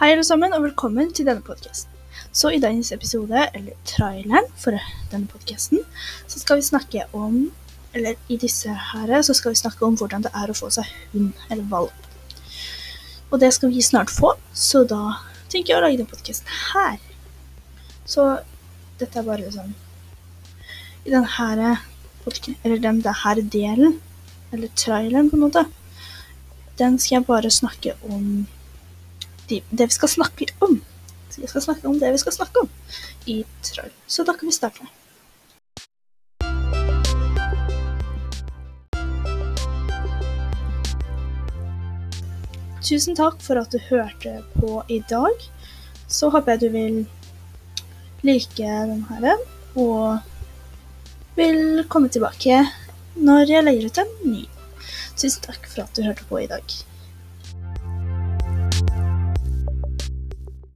Hei alle sammen, og velkommen til denne podkasten. Så i dagens episode, eller traileren for denne podkasten, så skal vi snakke om Eller i disse her så skal vi snakke om hvordan det er å få seg hund eller valp. Og det skal vi snart få, så da tenker jeg å lage den podkasten her. Så dette er bare sånn I denne her Eller den her delen, eller traileren på en måte, den skal jeg bare snakke om de, det vi skal snakke om. Jeg skal snakke om det vi skal snakke om i Troll. Så da kan vi starte. Tusen takk for at du hørte på i dag. Så håper jeg du vil like den her, og vil komme tilbake når jeg legger ut en ny. Tusen takk for at du hørte på i dag.